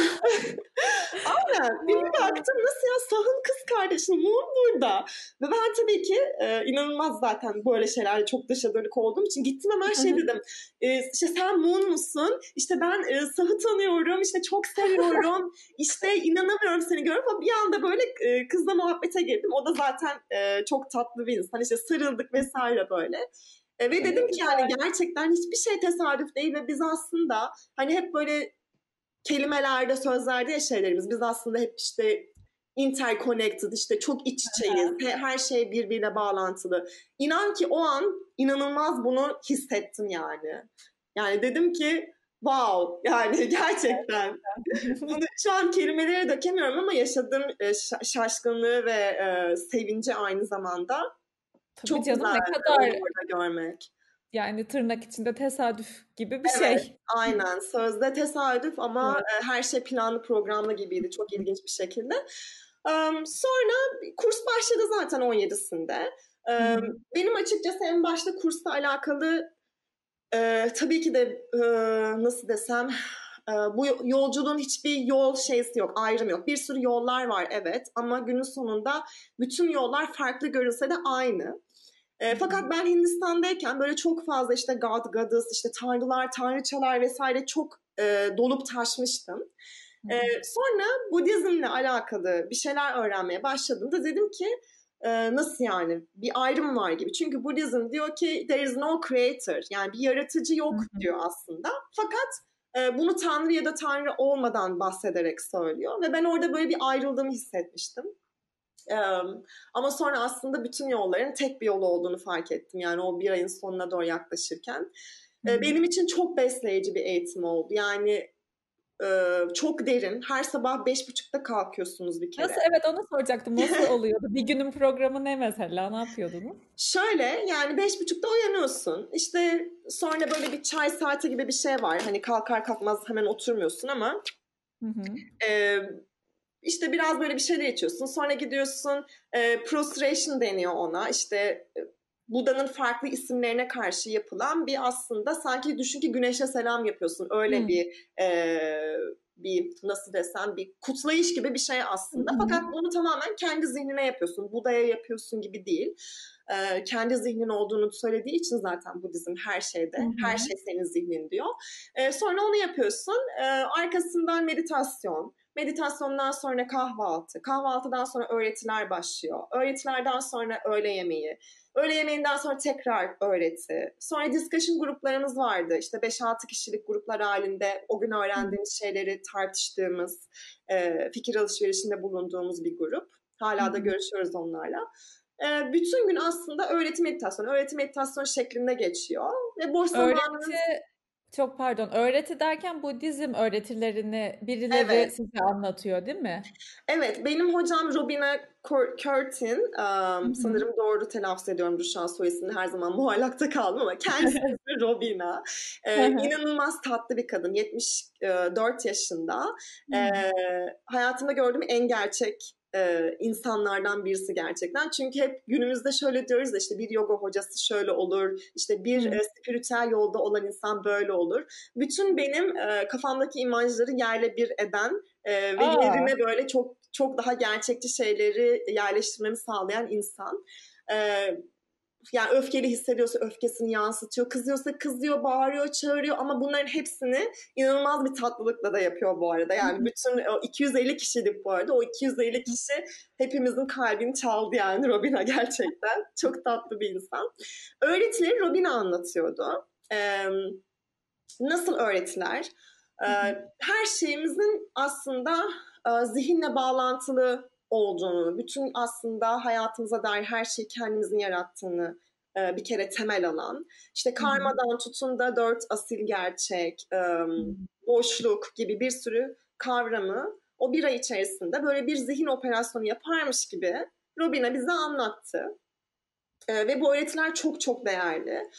[SPEAKER 2] Aynen. Bir baktım nasıl ya Sah'ın kız kardeşi Moon burada. Ve ben tabii ki e, inanılmaz zaten böyle şeylerle çok dışa dönük olduğum için gittim hemen şey dedim. E, işte sen Moon musun? İşte ben e, Sah'ı tanıyorum. İşte çok seviyorum. İşte inanamıyorum seni görüp ama bir anda böyle e, kızla muhabbete girdim. O da zaten e, çok tatlı bir insan. İşte sarıldık vesaire böyle. E, ve dedim ki yani gerçekten hiçbir şey tesadüf değil ve biz aslında hani hep böyle kelimelerde, sözlerde ya şeylerimiz. Biz aslında hep işte interconnected işte çok iç içeyiz. Her şey birbirine bağlantılı. İnan ki o an inanılmaz bunu hissettim yani. Yani dedim ki wow yani gerçekten. bunu şu an kelimelere dökemiyorum ama yaşadığım e, şaşkınlığı ve e, sevinci aynı zamanda
[SPEAKER 1] Tabii çok canım, güzel ne kadar görmek. Yani tırnak içinde tesadüf gibi bir evet, şey.
[SPEAKER 2] Aynen. Sözde tesadüf ama evet. her şey planlı programlı gibiydi. Çok ilginç bir şekilde. Sonra kurs başladı zaten 17'sinde. Benim açıkçası en başta kursla alakalı tabii ki de nasıl desem bu yolculuğun hiçbir yol şeysi yok, ayrım yok. Bir sürü yollar var evet ama günün sonunda bütün yollar farklı görünse de aynı. E, fakat ben Hindistan'dayken böyle çok fazla işte God, Goddess, işte tanrılar, tanrıçalar vesaire çok e, dolup taşmıştım. E, sonra Budizmle alakalı bir şeyler öğrenmeye başladığımda dedim ki e, nasıl yani bir ayrım var gibi. Çünkü Budizm diyor ki there is no creator yani bir yaratıcı yok diyor aslında. Fakat e, bunu tanrı ya da tanrı olmadan bahsederek söylüyor ve ben orada böyle bir ayrıldığımı hissetmiştim. Ama sonra aslında bütün yolların tek bir yol olduğunu fark ettim. Yani o bir ayın sonuna doğru yaklaşırken. Benim için çok besleyici bir eğitim oldu. Yani çok derin. Her sabah beş buçukta kalkıyorsunuz bir kere.
[SPEAKER 1] Nasıl? Evet onu soracaktım. Nasıl oluyordu? bir günün programı ne mesela? Ne yapıyordunuz?
[SPEAKER 2] Şöyle yani beş buçukta uyanıyorsun. İşte sonra böyle bir çay saati gibi bir şey var. Hani kalkar kalkmaz hemen oturmuyorsun ama hı hı. İşte biraz böyle bir şeyler içiyorsun. Sonra gidiyorsun e, prostration deniyor ona. İşte Buda'nın farklı isimlerine karşı yapılan bir aslında sanki düşün ki güneşe selam yapıyorsun. Öyle hmm. bir e, bir nasıl desem bir kutlayış gibi bir şey aslında. Hmm. Fakat bunu tamamen kendi zihnine yapıyorsun. Buda'ya yapıyorsun gibi değil. E, kendi zihnin olduğunu söylediği için zaten Budizm her şeyde. Hmm. Her şey senin zihnin diyor. E, sonra onu yapıyorsun. E, arkasından meditasyon. Meditasyondan sonra kahvaltı. Kahvaltıdan sonra öğretiler başlıyor. Öğretilerden sonra öğle yemeği. Öğle yemeğinden sonra tekrar öğreti. Sonra discussion gruplarımız vardı. İşte 5-6 kişilik gruplar halinde o gün öğrendiğimiz şeyleri tartıştığımız, fikir alışverişinde bulunduğumuz bir grup. Hala da görüşüyoruz onlarla. E, bütün gün aslında öğreti meditasyon, öğreti meditasyon şeklinde geçiyor. Ve boş zamanımız...
[SPEAKER 1] Çok pardon. Öğreti derken Budizm öğretilerini birileri evet. size anlatıyor değil mi?
[SPEAKER 2] Evet. Benim hocam Robina Curtin. Um, sanırım doğru telaffuz ediyorum şu an soy ismini her zaman muallakta kaldım ama kendisi Robina. Ee, inanılmaz tatlı bir kadın. 74 yaşında. Ee, hayatımda gördüğüm en gerçek e, insanlardan birisi gerçekten. Çünkü hep günümüzde şöyle diyoruz da işte bir yoga hocası şöyle olur, işte bir e, spiritüel yolda olan insan böyle olur. Bütün benim e, kafamdaki imajları yerle bir eden e, ve Aa. yerine böyle çok çok daha gerçekçi şeyleri yerleştirmemi sağlayan insan. E, yani öfkeli hissediyorsa öfkesini yansıtıyor, kızıyorsa kızıyor, bağırıyor, çağırıyor ama bunların hepsini inanılmaz bir tatlılıkla da yapıyor bu arada. Yani bütün o 250 kişilik bu arada. O 250 kişi hepimizin kalbini çaldı yani Robina gerçekten. Çok tatlı bir insan. Öğretileri Robina anlatıyordu. Ee, nasıl öğretiler? Ee, her şeyimizin aslında zihinle bağlantılı olduğunu, bütün aslında hayatımıza dair her şeyi kendimizin yarattığını e, bir kere temel alan. İşte karmadan tutun da dört asil gerçek, e, boşluk gibi bir sürü kavramı o bir ay içerisinde böyle bir zihin operasyonu yaparmış gibi Robina bize anlattı. E, ve bu öğretiler çok çok değerli.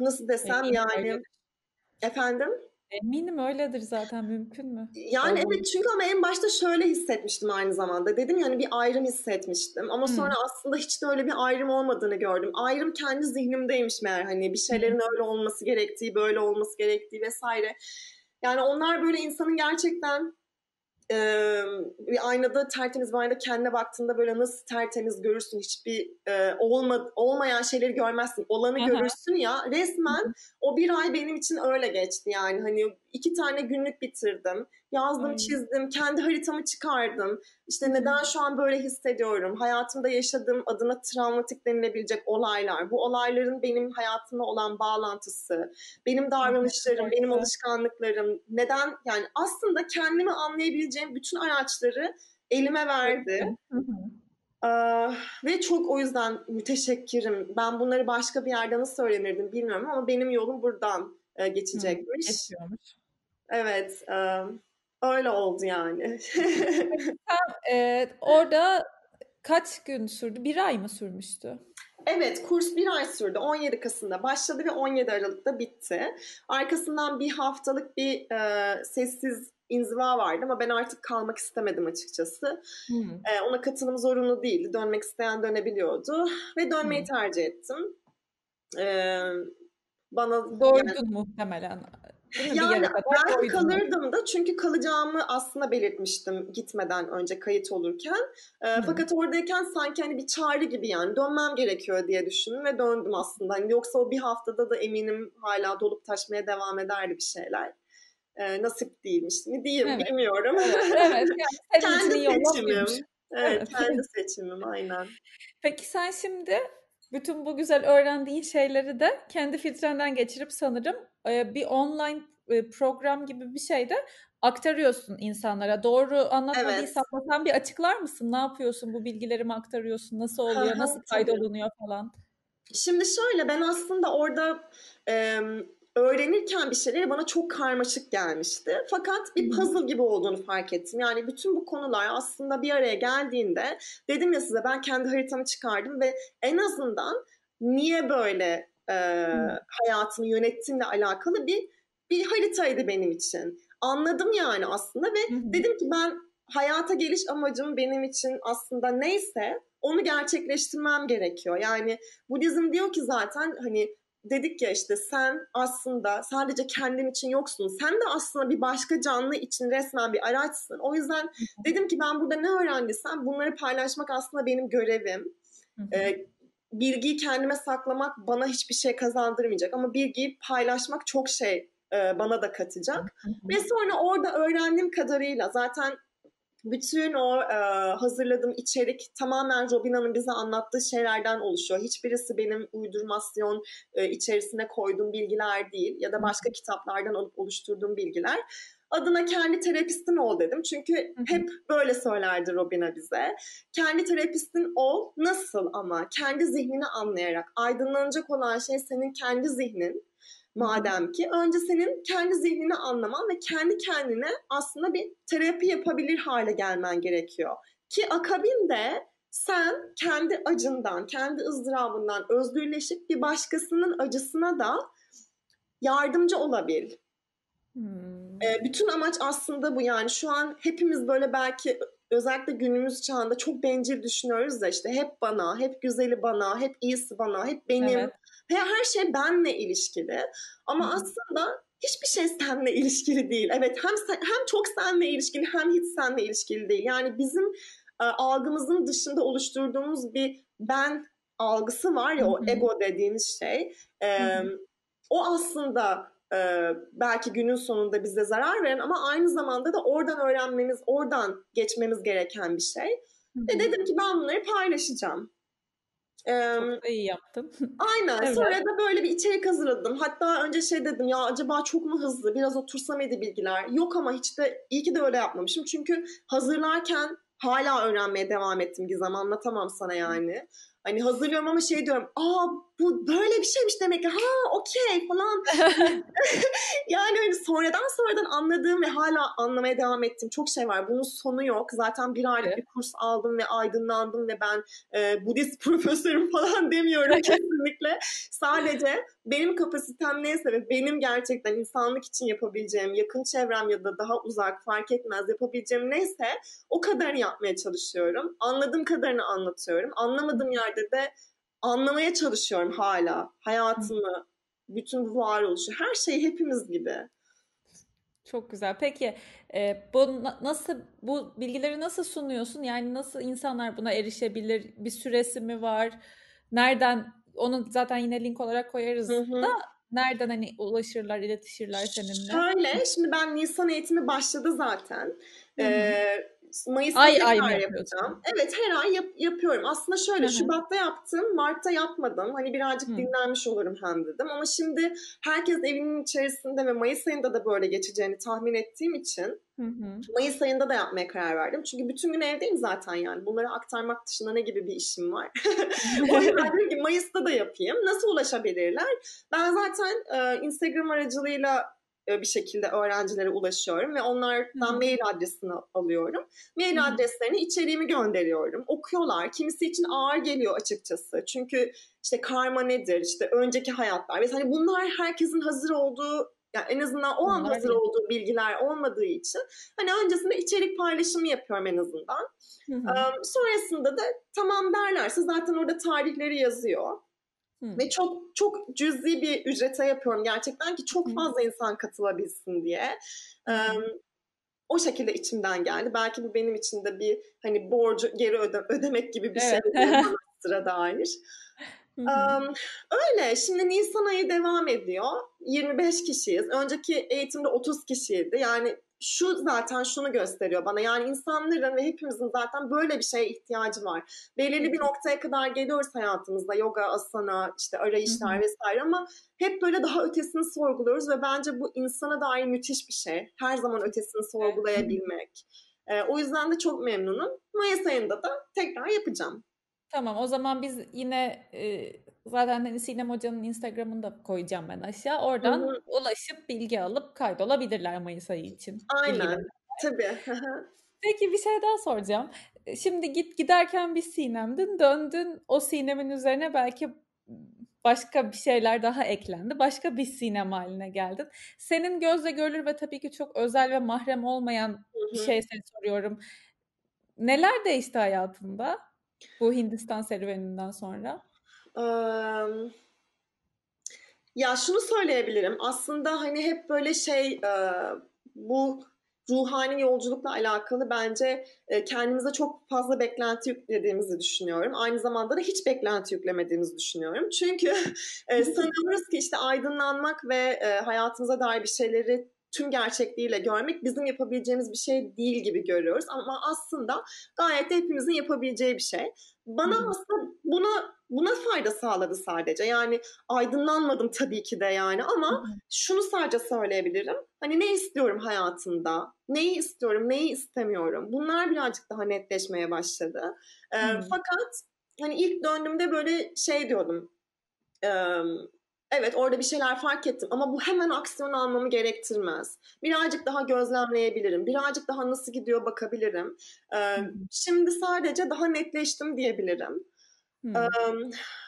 [SPEAKER 2] Nasıl desem yani... Efendim?
[SPEAKER 1] Eminim öyledir zaten mümkün mü?
[SPEAKER 2] Yani Olur. evet çünkü ama en başta şöyle hissetmiştim aynı zamanda. Dedim yani bir ayrım hissetmiştim ama hmm. sonra aslında hiç de öyle bir ayrım olmadığını gördüm. Ayrım kendi zihnimdeymiş meğer hani bir şeylerin öyle olması gerektiği, böyle olması gerektiği vesaire. Yani onlar böyle insanın gerçekten e, bir aynada tertemiz bir aynada kendine baktığında böyle nasıl tertemiz görürsün hiçbir e, olma, olmayan şeyleri görmezsin. Olanı Aha. görürsün ya. Resmen o bir ay benim için öyle geçti yani. Hani iki tane günlük bitirdim. Yazdım,
[SPEAKER 1] Ay.
[SPEAKER 2] çizdim, kendi haritamı çıkardım. İşte neden şu an böyle hissediyorum? Hayatımda yaşadığım adına travmatik denilebilecek olaylar. Bu olayların benim hayatımla olan bağlantısı, benim davranışlarım, benim alışkanlıklarım. Neden yani aslında kendimi anlayabileceğim bütün araçları elime verdi.
[SPEAKER 1] Hı hı.
[SPEAKER 2] Ee, ve çok o yüzden müteşekkirim. Ben bunları başka bir yerde nasıl öğrenirdim bilmiyorum ama benim yolum buradan e, geçecekmiş.
[SPEAKER 1] Geçiyormuş.
[SPEAKER 2] Evet, e, öyle oldu yani.
[SPEAKER 1] Ee, orada kaç gün sürdü? Bir ay mı sürmüştü?
[SPEAKER 2] Evet, kurs bir ay sürdü. 17 Kasım'da başladı ve 17 Aralık'ta bitti. Arkasından bir haftalık bir e, sessiz inziva vardı ama ben artık kalmak istemedim açıkçası.
[SPEAKER 1] Hmm.
[SPEAKER 2] E, ona katılım zorunlu değildi. Dönmek isteyen dönebiliyordu ve dönmeyi
[SPEAKER 1] Hmm.
[SPEAKER 2] tercih ettim. E, bana
[SPEAKER 1] Doydun muhtemelen. Değil mi? Bir
[SPEAKER 2] Yani ben
[SPEAKER 1] doydun.
[SPEAKER 2] kalırdım da çünkü kalacağımı aslında belirtmiştim gitmeden önce kayıt olurken.
[SPEAKER 1] Hı.
[SPEAKER 2] Fakat oradayken sanki hani bir çağrı gibi yani dönmem gerekiyor diye düşündüm ve döndüm aslında. Hani yoksa o bir haftada da eminim hala dolup taşmaya devam ederdi bir şeyler. Ee, nasip değilmiş mi diyeyim
[SPEAKER 1] Evet.
[SPEAKER 2] bilmiyorum.
[SPEAKER 1] Evet, evet. Yani
[SPEAKER 2] kendi seçimim. Evet,
[SPEAKER 1] Evet.
[SPEAKER 2] kendi seçimim aynen.
[SPEAKER 1] Peki sen şimdi bütün bu güzel öğrendiğin şeyleri de kendi filtrenden geçirip sanırım e, bir online e, program gibi bir şeyde aktarıyorsun insanlara. Doğru anlatmadıysam da sen bir açıklar mısın? Ne yapıyorsun? Bu bilgileri mi aktarıyorsun? Nasıl oluyor? Nasıl kaydolunuyor falan?
[SPEAKER 2] Şimdi şöyle ben aslında orada e, öğrenirken bir şeyleri bana çok karmaşık gelmişti. Fakat bir puzzle gibi olduğunu fark ettim. Yani bütün bu konular aslında bir araya geldiğinde dedim ya size ben kendi haritamı çıkardım ve en azından niye böyle e, hayatımı yönettiğimle alakalı bir bir haritaydı benim için. Anladım yani aslında ve dedim ki ben hayata geliş amacım benim için aslında neyse onu gerçekleştirmem gerekiyor. Yani Budizm diyor ki zaten hani dedik ya işte sen aslında sadece kendin için yoksun. Sen de aslında bir başka canlı için resmen bir araçsın. O yüzden dedim ki ben burada ne öğrendiysem bunları paylaşmak aslında benim görevim. Ee, bilgiyi kendime saklamak bana hiçbir şey kazandırmayacak ama bilgiyi paylaşmak çok şey e, bana da katacak. Ve sonra orada öğrendiğim kadarıyla zaten bütün o e, hazırladığım içerik tamamen Robina'nın bize anlattığı şeylerden oluşuyor. Hiçbirisi benim uydurmasyon e, içerisine koyduğum bilgiler değil ya da başka kitaplardan alıp oluşturduğum bilgiler. Adına kendi terapistin ol dedim. Çünkü hep böyle söylerdi Robina bize. Kendi terapistin ol. Nasıl ama? Kendi zihnini anlayarak. Aydınlanacak olan şey senin kendi zihnin. Madem ki önce senin kendi zihnini anlaman ve kendi kendine aslında bir terapi yapabilir hale gelmen gerekiyor. Ki akabinde sen kendi acından, kendi ızdırabından özgürleşip bir başkasının acısına da yardımcı olabil.
[SPEAKER 1] Hmm.
[SPEAKER 2] E, bütün amaç aslında bu yani şu an hepimiz böyle belki özellikle günümüz çağında çok bencil düşünüyoruz da işte hep bana, hep güzeli bana, hep iyisi bana, hep benim.
[SPEAKER 1] Evet.
[SPEAKER 2] Ve her şey benle ilişkili. Ama aslında hiçbir şey seninle ilişkili değil. Evet hem sen, hem çok seninle ilişkili hem hiç seninle ilişkili değil. Yani bizim e, algımızın dışında oluşturduğumuz bir ben algısı var ya
[SPEAKER 1] Hı
[SPEAKER 2] o ego dediğimiz şey. E,
[SPEAKER 1] Hı hı.
[SPEAKER 2] o aslında e, belki günün sonunda bize zarar veren ama aynı zamanda da oradan öğrenmemiz, oradan geçmemiz gereken bir şey.
[SPEAKER 1] Hı
[SPEAKER 2] Ve dedim ki ben bunları paylaşacağım. E,
[SPEAKER 1] Çok da iyi yaptın.
[SPEAKER 2] Aynen.
[SPEAKER 1] Evet.
[SPEAKER 2] Sonra da böyle bir içerik hazırladım. Hatta önce şey dedim ya acaba çok mu hızlı? Biraz otursam mıydı bilgiler? Yok ama hiç de iyi ki de öyle yapmamışım. Çünkü hazırlarken hala öğrenmeye devam ettim Gizem. Anlatamam sana yani. Hani hazırlıyorum ama şey diyorum. Aa bu böyle bir şeymiş demek ki. Ha okey falan. yani hani sonradan sonradan anladığım ve hala anlamaya devam ettiğim çok şey var. Bunun sonu yok. Zaten bir aylık bir kurs aldım ve aydınlandım ve ben e, Budist profesörüm falan demiyorum kesinlikle. Sadece benim kapasitem neyse ve benim gerçekten insanlık için yapabileceğim, yakın çevrem ya da daha uzak fark etmez yapabileceğim neyse o kadarını yapmaya çalışıyorum. Anladığım kadarını anlatıyorum. Anlamadığım yerde de anlamaya çalışıyorum hala. Hayatımı, bütün bu varoluşu, her şeyi hepimiz gibi.
[SPEAKER 1] Çok güzel. Peki e, bu na- nasıl bu bilgileri nasıl sunuyorsun? Yani nasıl insanlar buna erişebilir? Bir süresi mi var? Nereden? Onu zaten yine link olarak koyarız
[SPEAKER 2] Hı hı.
[SPEAKER 1] da Nereden hani ulaşırlar, iletişirler seninle?
[SPEAKER 2] Şöyle, şimdi ben Nisan eğitimi başladı zaten. Ee, Mayıs'ta
[SPEAKER 1] ay
[SPEAKER 2] tekrar
[SPEAKER 1] ay
[SPEAKER 2] yapacağım.
[SPEAKER 1] yapıyorsun?
[SPEAKER 2] Evet her ay yap- yapıyorum. Aslında şöyle
[SPEAKER 1] Hı hı.
[SPEAKER 2] Şubat'ta yaptım, Mart'ta yapmadım. Hani birazcık
[SPEAKER 1] Hı.
[SPEAKER 2] dinlenmiş olurum hem dedim. Ama şimdi herkes evinin içerisinde ve Mayıs ayında da böyle geçeceğini tahmin ettiğim için
[SPEAKER 1] Hı hı.
[SPEAKER 2] Mayıs ayında da yapmaya karar verdim. Çünkü bütün gün evdeyim zaten yani. Bunları aktarmak dışında ne gibi bir işim var? o yüzden dedim ki Mayıs'ta da yapayım. Nasıl ulaşabilirler? Ben zaten e, Instagram aracılığıyla e, bir şekilde öğrencilere ulaşıyorum ve onlardan
[SPEAKER 1] hı.
[SPEAKER 2] mail adresini alıyorum. Mail
[SPEAKER 1] hı.
[SPEAKER 2] adreslerini içeriğimi gönderiyorum. Okuyorlar. Kimisi için ağır geliyor açıkçası. Çünkü işte karma nedir? İşte önceki hayatlar. Ve hani bunlar herkesin hazır olduğu yani en azından o an hazır olduğu bilgiler olmadığı için hani öncesinde içerik paylaşımı yapıyorum en azından.
[SPEAKER 1] Hı hı.
[SPEAKER 2] Ee, sonrasında da tamam derlerse zaten orada tarihleri yazıyor.
[SPEAKER 1] Hı.
[SPEAKER 2] Ve çok çok cüzi bir ücrete yapıyorum gerçekten ki çok
[SPEAKER 1] Hı.
[SPEAKER 2] fazla insan katılabilsin diye. Ee, o şekilde içimden geldi. Belki bu benim için de bir hani borcu geri öde- ödemek gibi bir şey
[SPEAKER 1] Evet.
[SPEAKER 2] bana sıra dair.
[SPEAKER 1] Hı hı.
[SPEAKER 2] Am, öyle. Şimdi Nisan ayı devam ediyor. 25 kişiyiz. Önceki eğitimde 30 kişiydi. Yani şu zaten şunu gösteriyor bana. Yani insanların ve hepimizin zaten böyle bir şeye ihtiyacı var. Belirli bir noktaya kadar geliyoruz hayatımızda. Yoga, asana, işte arayışlar vesaire ama hep böyle daha ötesini sorguluyoruz ve bence bu insana dair müthiş bir şey. Her zaman ötesini sorgulayabilmek. Ee, o yüzden de çok memnunum. Mayıs ayında da tekrar yapacağım.
[SPEAKER 1] Tamam o zaman biz yine e, zaten hani Sinem Hoca'nın Instagram'ını da koyacağım ben aşağı. Oradan
[SPEAKER 2] hı.
[SPEAKER 1] ulaşıp bilgi alıp kaydolabilirler Mayıs ayı için.
[SPEAKER 2] Aynen. Tabii.
[SPEAKER 1] Peki bir şey daha soracağım. Şimdi git giderken bir Sinem'din, döndün o Sinem'in üzerine belki başka bir şeyler daha eklendi. Başka bir Sinem haline geldin. Senin gözle görülür ve tabii ki çok özel ve mahrem olmayan bir şey seni soruyorum. Neler değişti hayatında bu Hindistan serüveninden sonra?
[SPEAKER 2] Eee, ya şunu söyleyebilirim. Aslında hani hep böyle şey bu ruhani yolculukla alakalı bence kendimize çok fazla beklenti yüklediğimizi düşünüyorum. Aynı zamanda da hiç beklenti yüklemediğimizi düşünüyorum. Çünkü sanıyoruz ki işte aydınlanmak ve hayatımıza dair bir şeyleri tüm gerçekliğiyle görmek bizim yapabileceğimiz bir şey değil gibi görüyoruz. Ama aslında gayet de hepimizin yapabileceği bir şey. Bana aslında buna buna fayda sağladı sadece. Yani aydınlanmadım tabii ki de yani ama şunu sadece söyleyebilirim. Hani ne istiyorum hayatımda? Neyi istiyorum, neyi istemiyorum? Bunlar birazcık daha netleşmeye başladı. Ee,
[SPEAKER 1] Hı.
[SPEAKER 2] fakat hani ilk döndüğümde böyle şey diyordum. Ee, evet orada bir şeyler fark ettim ama bu hemen aksiyon almamı gerektirmez. Birazcık daha gözlemleyebilirim. Birazcık daha nasıl gidiyor bakabilirim. Ee, şimdi sadece daha netleştim diyebilirim. Ee,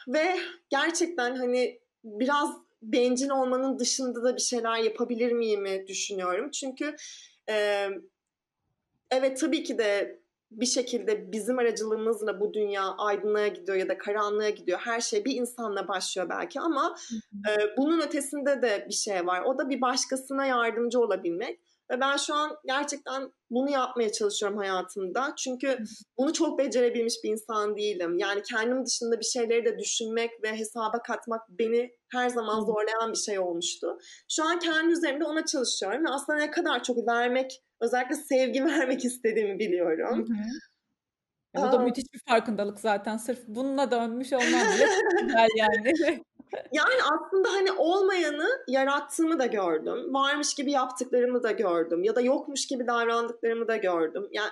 [SPEAKER 2] ve gerçekten hani biraz bencil olmanın dışında da bir şeyler yapabilir miyimi düşünüyorum. Çünkü e, evet tabii ki de bir şekilde bizim aracılığımızla bu dünya aydınlığa gidiyor ya da karanlığa gidiyor. Her şey bir insanla başlıyor belki ama e, bunun ötesinde de bir şey var. O da bir başkasına yardımcı olabilmek. Ve ben şu an gerçekten bunu yapmaya çalışıyorum hayatımda. Çünkü bunu çok becerebilmiş bir insan değilim. Yani kendim dışında bir şeyleri de düşünmek ve hesaba katmak beni her zaman zorlayan bir şey olmuştu. Şu an kendi üzerimde ona çalışıyorum ve aslında ne kadar çok vermek, özellikle sevgi vermek istediğimi
[SPEAKER 1] Hı
[SPEAKER 2] biliyorum.
[SPEAKER 1] hı. E, bu da müthiş bir farkındalık zaten. Sırf bununla dönmüş olman bile güzel yani.
[SPEAKER 2] Yani aslında hani olmayanı yarattığımı da gördüm. Varmış gibi yaptıklarımı da gördüm. Ya da yokmuş gibi davrandıklarımı da gördüm. Yani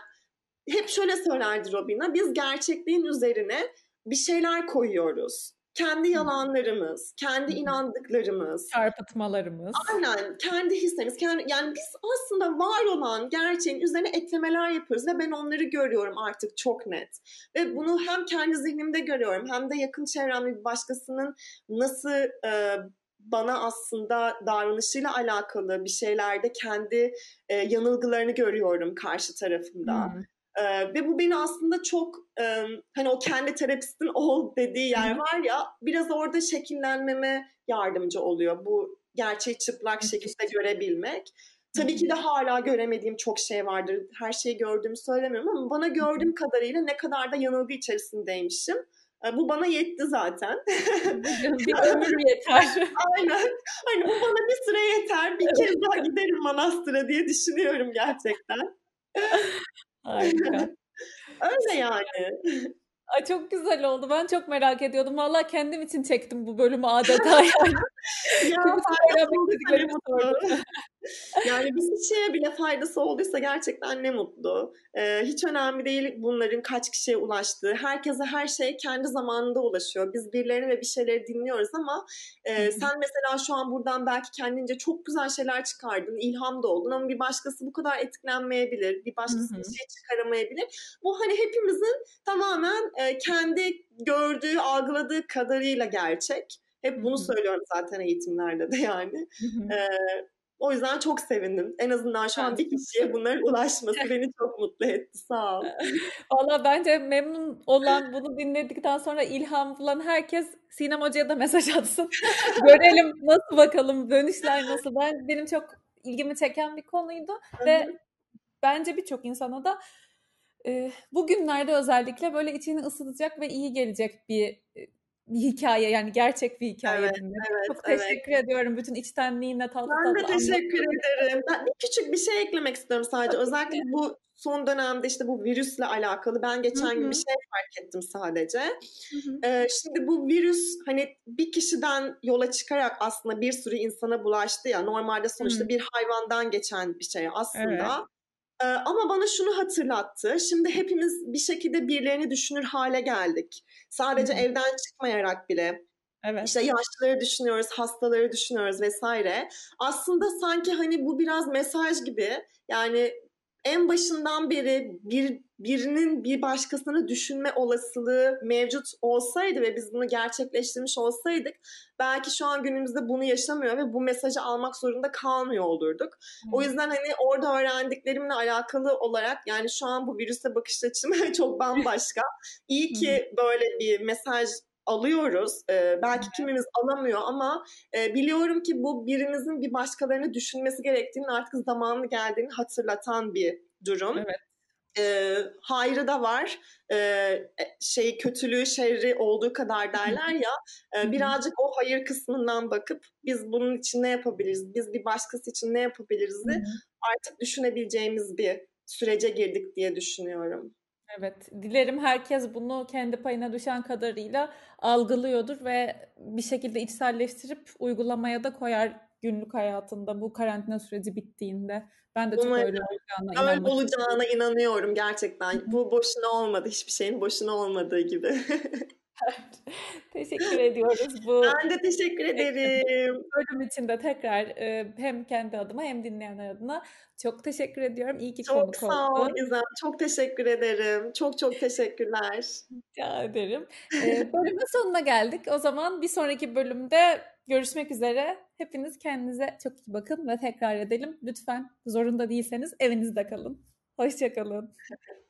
[SPEAKER 2] hep şöyle söylerdi Robina. Biz gerçekliğin üzerine bir şeyler koyuyoruz. Kendi yalanlarımız, kendi inandıklarımız,
[SPEAKER 1] Çarpıtmalarımız.
[SPEAKER 2] aynen kendi hislerimiz, kendi, yani biz aslında var olan gerçeğin üzerine eklemeler yapıyoruz ve ben onları görüyorum artık çok net. Ve bunu hem kendi zihnimde görüyorum hem de yakın çevremde bir başkasının nasıl e, bana aslında davranışıyla alakalı bir şeylerde kendi e, yanılgılarını görüyorum karşı tarafında.
[SPEAKER 1] Hı.
[SPEAKER 2] Ee, ve bu beni aslında çok e, hani o kendi terapistin ol dediği yer var ya biraz orada şekillenmeme yardımcı oluyor bu gerçeği çıplak şekilde görebilmek. Tabii ki de hala göremediğim çok şey vardır. Her şeyi gördüğümü söylemiyorum ama bana gördüğüm kadarıyla ne kadar da yanılgı içerisindeymişim. Bu bana yetti zaten.
[SPEAKER 1] bir ömür yeter.
[SPEAKER 2] Aynen. Hani bu bana bir süre yeter. Bir kez daha giderim manastıra diye düşünüyorum gerçekten.
[SPEAKER 1] Harika.
[SPEAKER 2] Öyle yani.
[SPEAKER 1] Ay çok güzel oldu. Ben çok merak ediyordum. Vallahi kendim için çektim bu bölümü adeta yani.
[SPEAKER 2] Ya yani bir kişiye bile faydası olduysa gerçekten ne mutlu. Ee, hiç önemli değil bunların kaç kişiye ulaştığı. Herkese her şey kendi zamanında ulaşıyor. Biz birilerini ve bir şeyleri dinliyoruz ama e, sen mesela şu an buradan belki kendince çok güzel şeyler çıkardın, ilham da oldun ama bir başkası bu kadar etkilenmeyebilir, bir başkası bir şey çıkaramayabilir. Bu hani hepimizin tamamen e, kendi gördüğü, algıladığı kadarıyla gerçek. Hep bunu söylüyorum zaten eğitimlerde de yani. ee, o yüzden çok sevindim. En azından şu an bir kişiye bunların ulaşması beni çok mutlu etti. Sağ ol.
[SPEAKER 1] Valla bence memnun olan bunu dinledikten sonra ilham bulan herkes Sinem Hoca'ya da mesaj atsın. Görelim nasıl bakalım dönüşler nasıl. Ben benim çok ilgimi çeken bir konuydu ve bence birçok insana da e, bugünlerde özellikle böyle içini ısıtacak ve iyi gelecek bir bir hikaye yani gerçek bir hikaye
[SPEAKER 2] evet, Evet,
[SPEAKER 1] Çok teşekkür evet. ediyorum bütün içtenliğinle tatlı
[SPEAKER 2] ben tatlı Ben de teşekkür ederim. Ben bir küçük bir şey eklemek istiyorum sadece. Özellikle bu son dönemde işte bu virüsle alakalı ben geçen Hı-hı. gün bir şey fark ettim sadece. Ee, şimdi bu virüs hani bir kişiden yola çıkarak aslında bir sürü insana bulaştı ya. Normalde sonuçta Hı-hı. bir hayvandan geçen bir şey aslında. Evet. Ee, ama bana şunu hatırlattı. Şimdi hepimiz bir şekilde birilerini düşünür hale geldik. Sadece Hı-hı. evden çıkmayarak bile. Evet. İşte yaşlıları düşünüyoruz, hastaları düşünüyoruz vesaire. Aslında sanki hani bu biraz mesaj gibi. Yani en başından beri bir birinin bir başkasını düşünme olasılığı mevcut olsaydı ve biz bunu gerçekleştirmiş olsaydık belki şu an günümüzde bunu yaşamıyor ve bu mesajı almak zorunda kalmıyor olurduk. Hmm. O yüzden hani orada öğrendiklerimle alakalı olarak yani şu an bu virüse bakış açım çok bambaşka. İyi ki böyle bir mesaj alıyoruz. Ee, belki kimimiz alamıyor ama e, biliyorum ki bu birimizin bir başkalarını düşünmesi gerektiğini artık zamanı geldiğini hatırlatan bir durum. Evet. E, hayrı da var. E, şey kötülüğü, şerri olduğu kadar derler ya. E, birazcık o hayır kısmından bakıp biz bunun için ne yapabiliriz? Biz bir başkası için ne yapabiliriz? artık düşünebileceğimiz bir sürece girdik diye düşünüyorum.
[SPEAKER 1] Evet, dilerim herkes bunu kendi payına düşen kadarıyla algılıyordur ve bir şekilde içselleştirip uygulamaya da koyar günlük hayatında bu karantina süreci bittiğinde. Ben de çok Umarım. öyle olacağına
[SPEAKER 2] Öyle olacağına inanıyorum gerçekten. Bu boşuna olmadı. Hiçbir şeyin boşuna olmadığı gibi.
[SPEAKER 1] teşekkür ediyoruz bu.
[SPEAKER 2] Ben de teşekkür ederim.
[SPEAKER 1] Bölüm için de tekrar hem kendi adıma hem dinleyenler adına çok teşekkür ediyorum. İyi ki
[SPEAKER 2] çok konuk. Çok sağ ol Gizem. Çok teşekkür ederim. Çok çok teşekkürler.
[SPEAKER 1] Rica ederim. Bölümün sonuna geldik. O zaman bir sonraki bölümde görüşmek üzere. Hepiniz kendinize çok iyi bakın ve tekrar edelim. Lütfen zorunda değilseniz evinizde kalın. Hoşçakalın.